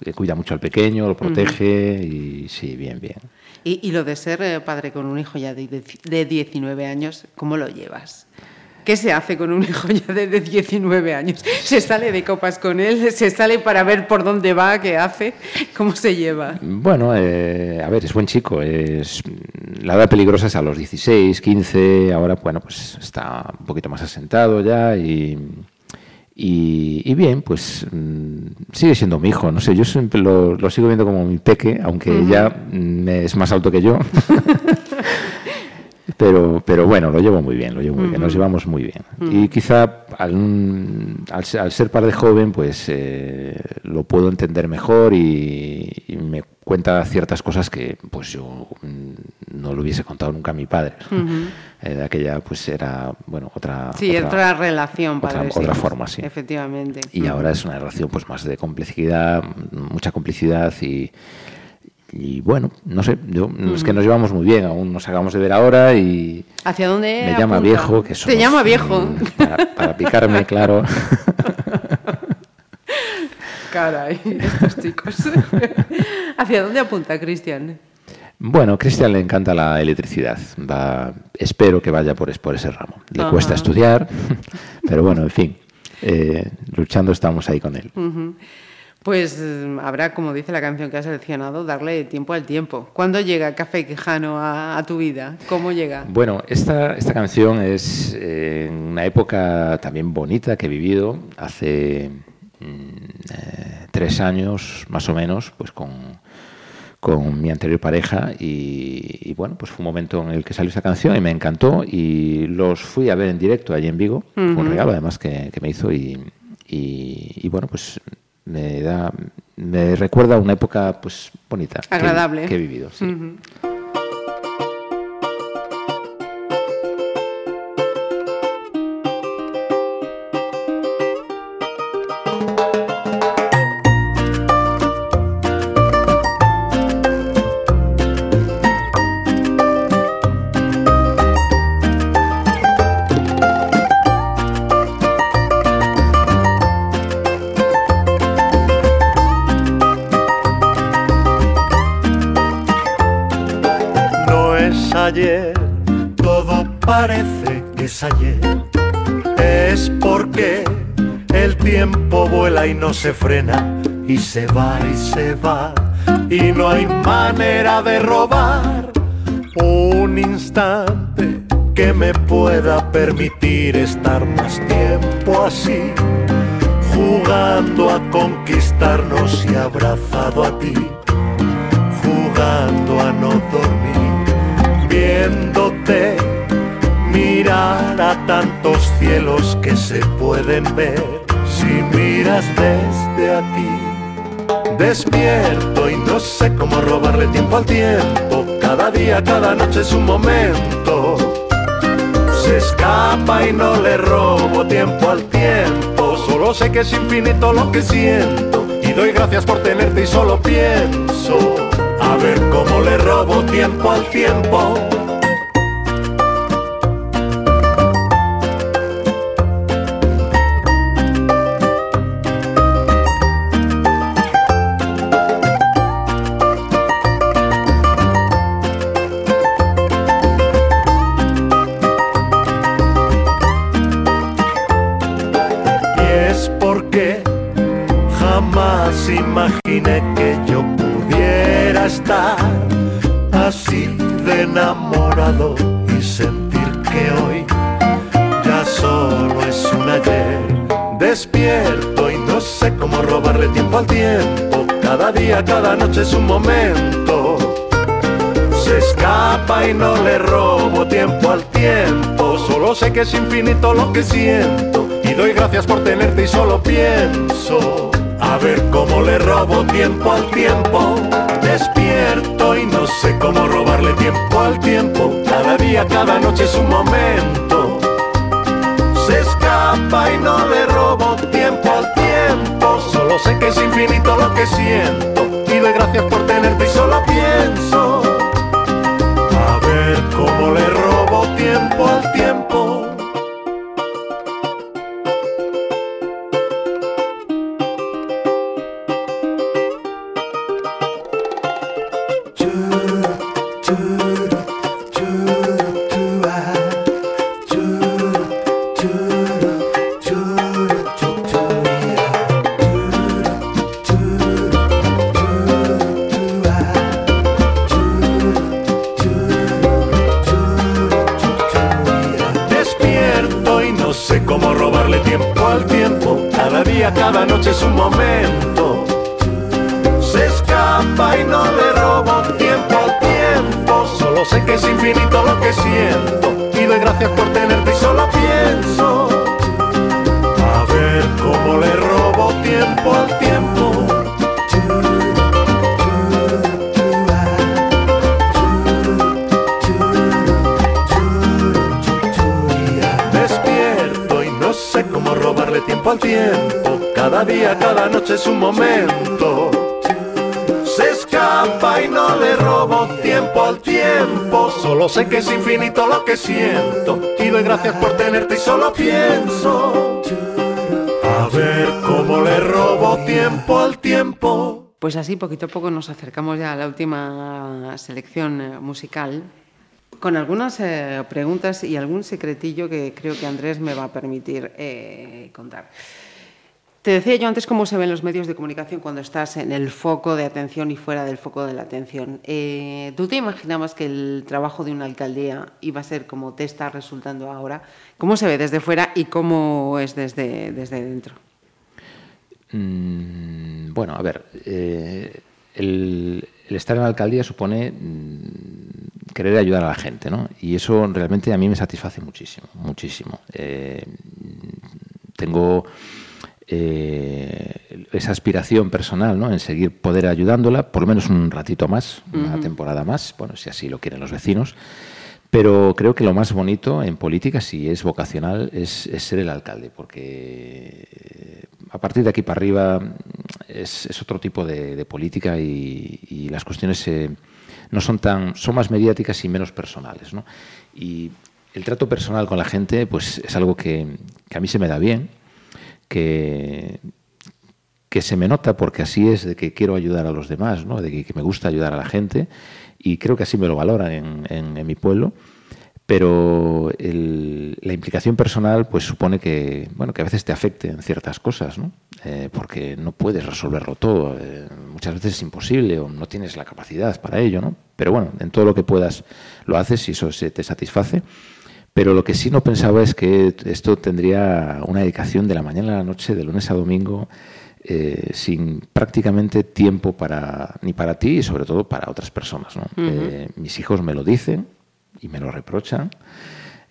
eh, cuida mucho al pequeño, lo protege y sí, bien, bien. Y, y lo de ser eh, padre con un hijo ya de, de 19 años, ¿cómo lo llevas? ¿Qué se hace con un hijo ya de 19 años? ¿Se sale de copas con él? ¿Se sale para ver por dónde va? ¿Qué hace? ¿Cómo se lleva? Bueno, eh, a ver, es buen chico. Es, la edad peligrosa es a los 16, 15. Ahora, bueno, pues está un poquito más asentado ya y, y, y bien, pues mm, sigue siendo mi hijo. No sé, yo siempre lo, lo sigo viendo como mi peque, aunque uh -huh. ya mm, es más alto que yo. Pero, pero bueno, lo llevo muy bien, lo llevo muy uh -huh. bien, nos llevamos muy bien. Uh -huh. Y quizá al, al, al, ser padre joven, pues eh, lo puedo entender mejor y, y, me cuenta ciertas cosas que pues yo no lo hubiese contado nunca a mi padre. Uh -huh. eh, aquella pues era, bueno, otra... Sí, otra, otra relación, padre. Otra, otra forma, sí. Efectivamente. Y ahora es una relación pues más de complicidad, mucha complicidad y y bueno, no sé, yo, mm. es que nos llevamos muy bien, aún nos acabamos de ver ahora y... ¿Hacia dónde? Me llama viejo, que somos, Te llama viejo. Mm, para, para, picarme, claro. Caray, estos chicos. ¿Hacia dónde apunta Cristian? Bueno, a Cristian le encanta la electricidad. Va, espero que vaya por, por ese ramo. Le Ajá. cuesta estudiar, pero bueno, en fin, eh, luchando estamos ahí con él. Uh -huh. Pues habrá, como dice la canción que has seleccionado, darle tiempo al tiempo. ¿Cuándo llega Café Quijano a, a tu vida? ¿Cómo llega? Bueno, esta, esta canción es eh, una época también bonita que he vivido hace mm, eh, tres años más o menos, pues con, con mi anterior pareja y, y, bueno, pues fue un momento en el que salió esa canción y me encantó y los fui a ver en directo allí en Vigo, uh -huh. un regalo además que, que me hizo y, y, y bueno, pues me da me recuerda una época pues bonita agradable que, que he vivido sí. uh -huh. Ayer. Es porque el tiempo vuela y no se frena, y se va y se va, y no hay manera de robar un instante que me pueda permitir estar más tiempo así, jugando a conquistarnos y abrazado a ti, jugando a no dormir, viéndote a tantos cielos que se pueden ver si miras desde aquí. Despierto y no sé cómo robarle tiempo al tiempo. Cada día, cada noche es un momento. Se escapa y no le robo tiempo al tiempo. Solo sé que es infinito lo que siento. Y doy gracias por tenerte y solo pienso. A ver cómo le robo tiempo al tiempo. Día, cada noche es un momento. Se escapa y no le robo tiempo al tiempo. Solo sé que es infinito lo que siento. Y doy gracias por tenerte y solo pienso. A ver cómo le robo tiempo al tiempo. Despierto y no sé cómo robarle tiempo al tiempo. Cada día, cada noche es un momento. Se escapa y no le robo tiempo al tiempo. Sé que es infinito lo que siento. Y doy gracias por tenerte y solo pienso. A ver cómo le robarle tiempo al tiempo. Cada día, cada noche es un momento. Se escapa y no le robo tiempo al tiempo. Solo sé que es infinito lo que siento. Y doy gracias por tenerte y solo pienso. A ver cómo le robo tiempo al tiempo. Pues así, poquito a poco nos acercamos ya a la última selección eh, musical, con algunas eh, preguntas y algún secretillo que creo que Andrés me va a permitir eh, contar. Te decía yo antes cómo se ven los medios de comunicación cuando estás en el foco de atención y fuera del foco de la atención. Eh, ¿Tú te imaginabas que el trabajo de una alcaldía iba a ser como te está resultando ahora? ¿Cómo se ve desde fuera y cómo es desde, desde dentro? Mm, bueno, a ver, el, el estar en la alcaldía supone mm, querer ayudar a la gente, ¿no? Y eso realmente a mí me satisface muchísimo, muchísimo. Eh, tengo eh, esa aspiración personal, ¿no? En seguir poder ayudándola, por lo menos un ratito más, una temporada más, bueno, si así lo quieren los vecinos. Pero creo que lo más bonito en política, si es vocacional, es, es ser el alcalde, porque eh, a partir de aquí para arriba es, otro tipo de, de política y, y las cuestiones eh, no son tan, son más mediáticas y menos personales, ¿no? Y el trato personal con la gente, pues es algo que, a mí se me da bien, que, se me nota porque así es de que quiero ayudar a los demás, ¿no? de que, me gusta ayudar a la gente y creo que así me lo valoran en mi pueblo. Pero el- la implicación personal pues supone que, bueno, que a veces te afecte en ciertas cosas, ¿no? Eh, porque no puedes resolverlo todo. eh, muchas veces es imposible o no tienes la capacidad para ello, ¿no? Pero bueno, en todo lo que puedas lo haces y eso se te satisface. Pero lo que sí no pensaba es que esto tendría una dedicación de la mañana a la noche, de lunes a domingo, eh, sin prácticamente tiempo para ni para ti y sobre todo para otras personas. ¿no? Eh, mis hijos me lo dicen y me lo reprochan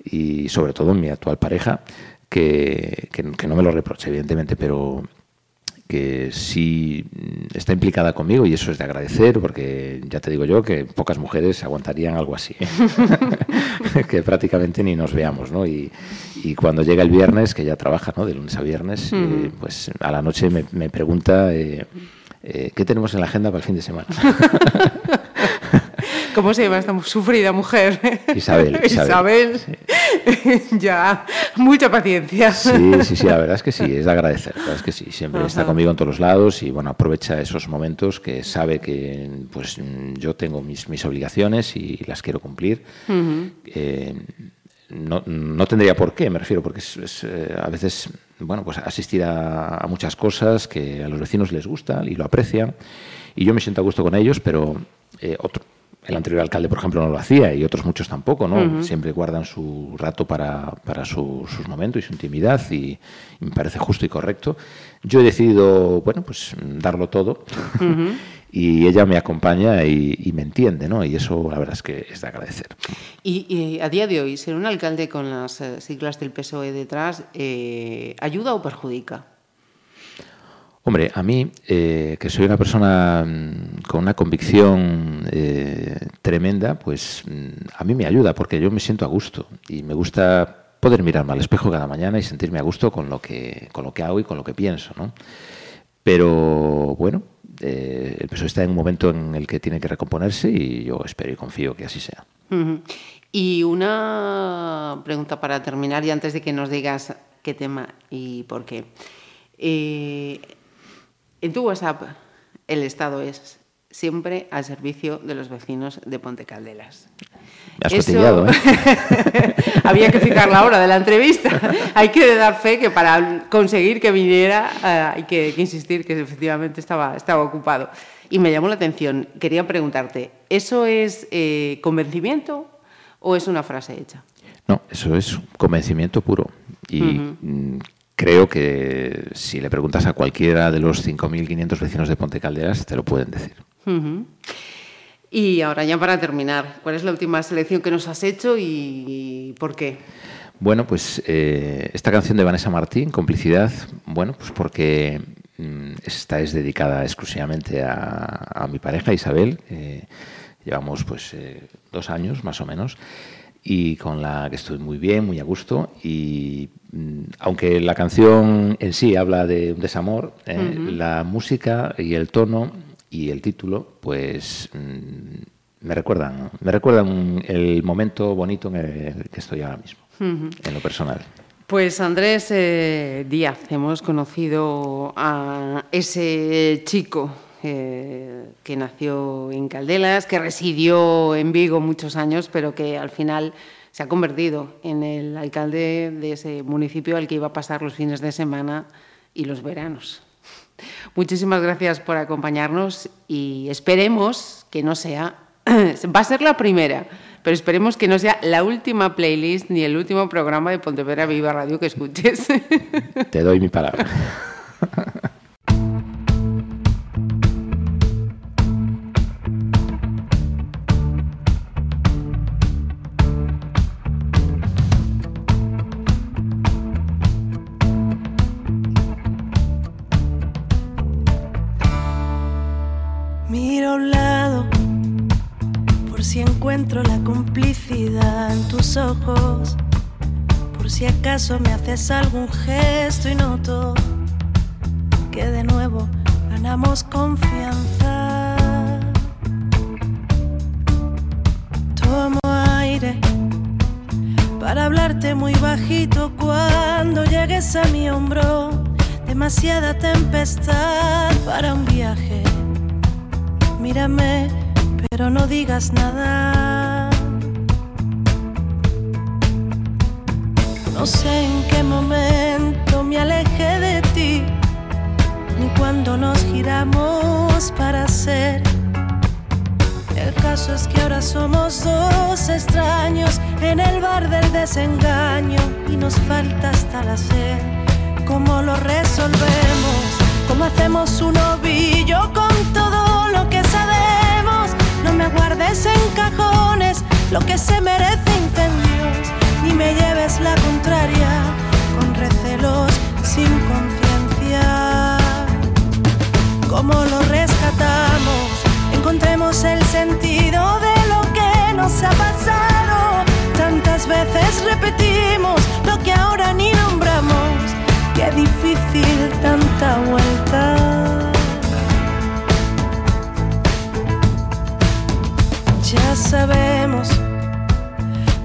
y sobre todo mi actual pareja que, que- que no me lo reprocha evidentemente, pero que sí mm, está implicada conmigo y eso es de agradecer porque ya te digo yo que pocas mujeres aguantarían algo así, ¿eh? que prácticamente ni nos veamos, ¿no? Y, y cuando llega el viernes, que ya trabaja, ¿no? De lunes a viernes, eh, pues a la noche me, me pregunta eh, qué tenemos en la agenda para el fin de semana. ¿Cómo se llama esta sufrida mujer? Isabel, Isabel. Isabel. ya, mucha paciencia. Sí, sí, sí, la verdad es que sí, es de agradecer, la verdad es que sí, siempre está conmigo en todos los lados y bueno, aprovecha esos momentos que sabe que pues yo tengo mis, mis obligaciones y las quiero cumplir. Eh, no, no tendría por qué, me refiero, porque es, es, eh, a veces, bueno, pues asistir a, a muchas cosas que a los vecinos les gusta y lo aprecian y yo me siento a gusto con ellos, pero eh, otro, el anterior alcalde, por ejemplo, no lo hacía y otros muchos tampoco, ¿no? Siempre guardan su rato para, para su- sus momentos y su intimidad y, y me parece justo y correcto. Yo he decidido, bueno, pues darlo todo y ella me acompaña y, y me entiende, ¿no? Y eso la verdad es que es de agradecer. Y, y a día de hoy, ser un alcalde con las eh, siglas del PSOE detrás, eh, ¿ayuda o perjudica? Hombre, a mí, eh, que soy una persona mm, con una convicción eh, tremenda, pues mm, a mí me ayuda porque yo me siento a gusto y me gusta poder mirarme al espejo cada mañana y sentirme a gusto con lo que, con lo que hago y con lo que pienso, ¿no? Pero bueno, eh, el PSOE está en un momento en el que tiene que recomponerse y yo espero y confío que así sea. Y una pregunta para terminar y antes de que nos digas qué tema y por qué. Eh, en tu WhatsApp el estado es siempre al servicio de los vecinos de Ponte Caldelas. Me has Eso- ¿eh? Había que citar la hora de la entrevista. Hay que dar fe que para conseguir que viniera eh, hay que, que insistir que efectivamente estaba, estaba ocupado. Y me llamó la atención. Quería preguntarte, ¿eso es eh, convencimiento o es una frase hecha? No, eso es convencimiento puro. Y creo que si le preguntas a cualquiera de los 5.500 vecinos de Ponte Calderas, te lo pueden decir. Y ahora ya para terminar, ¿cuál es la última selección que nos has hecho y por qué? Bueno, pues eh, esta canción de Vanessa Martín, Complicidad, bueno, pues porque mm, esta es dedicada exclusivamente a, a mi pareja Isabel. eh, llevamos pues eh, dos años más o menos y con la que estoy muy bien, muy a gusto y mm, aunque la canción en sí habla de un desamor, eh, la música y el tono y el título pues mm, me recuerdan, me recuerdan el momento bonito en el que estoy ahora mismo, en lo personal. Pues Andrés eh, Díaz, hemos conocido a ese chico eh, que nació en Caldelas, que residió en Vigo muchos años, pero que al final se ha convertido en el alcalde de ese municipio al que iba a pasar los fines de semana y los veranos. Muchísimas gracias por acompañarnos y esperemos que no sea, va a ser la primera, pero esperemos que no sea la última playlist ni el último programa de Pontevedra Viva Radio que escuches. Te doy mi palabra. si encuentro la complicidad en tus ojos, por si acaso me haces algún gesto y noto que de nuevo ganamos confianza. Tomo aire para hablarte muy bajito cuando llegues a mi hombro. demasiada tempestad para un viaje. Mírame, pero no digas nada. No sé en qué momento me alejé de ti, ni cuando nos giramos para ser. El caso es que ahora somos dos extraños en el bar del desengaño y nos falta hasta la sed. ¿Cómo lo resolvemos? ¿Cómo hacemos un ovillo con todo lo que sabemos? Guardes en cajones lo que se merece incendios, ni me lleves la contraria con recelos sin conciencia. ¿Cómo lo rescatamos? Encontremos el sentido de lo que nos ha pasado. Tantas veces repetimos lo que ahora ni nombramos. Qué difícil tanta vuelta. Ya sabemos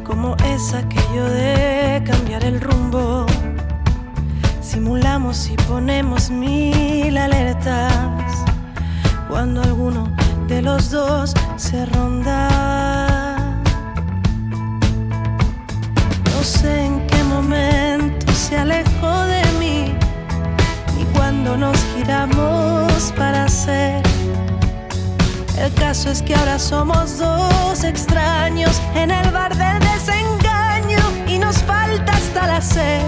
cómo es aquello de cambiar el rumbo. Simulamos y ponemos mil alertas cuando alguno de los dos se ronda. No sé en qué momento se alejó de mí, ni cuando nos giramos para ser. El caso es que ahora somos dos extraños en el bar del desengaño y nos falta hasta la sed.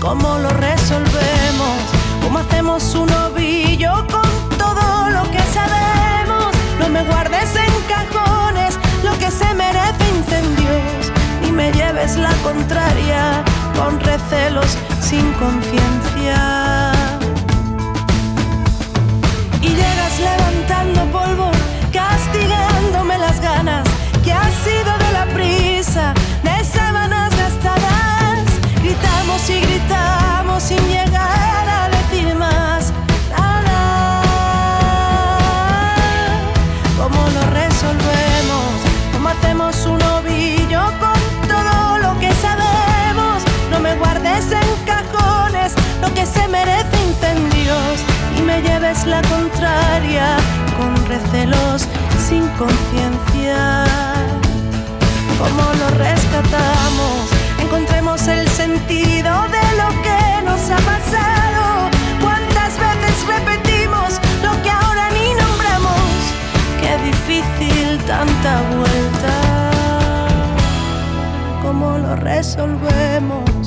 ¿Cómo lo resolvemos? ¿Cómo hacemos un ovillo con todo lo que sabemos? No me guardes en cajones lo que se merece incendios y me lleves la contraria con recelos sin conciencia. Las ganas que ha sido de la prisa, de sábanas gastadas. Gritamos y gritamos sin llegar a decir más nada. ¿Cómo lo resolvemos? ¿Cómo hacemos un ovillo con todo lo que sabemos? No me guardes en cajones lo que se merece incendios y me lleves la contraria con recelos sin conciencia. ¿Cómo lo rescatamos? Encontremos el sentido de lo que nos ha pasado. ¿Cuántas veces repetimos lo que ahora ni nombramos? Qué difícil tanta vuelta. ¿Cómo lo resolvemos?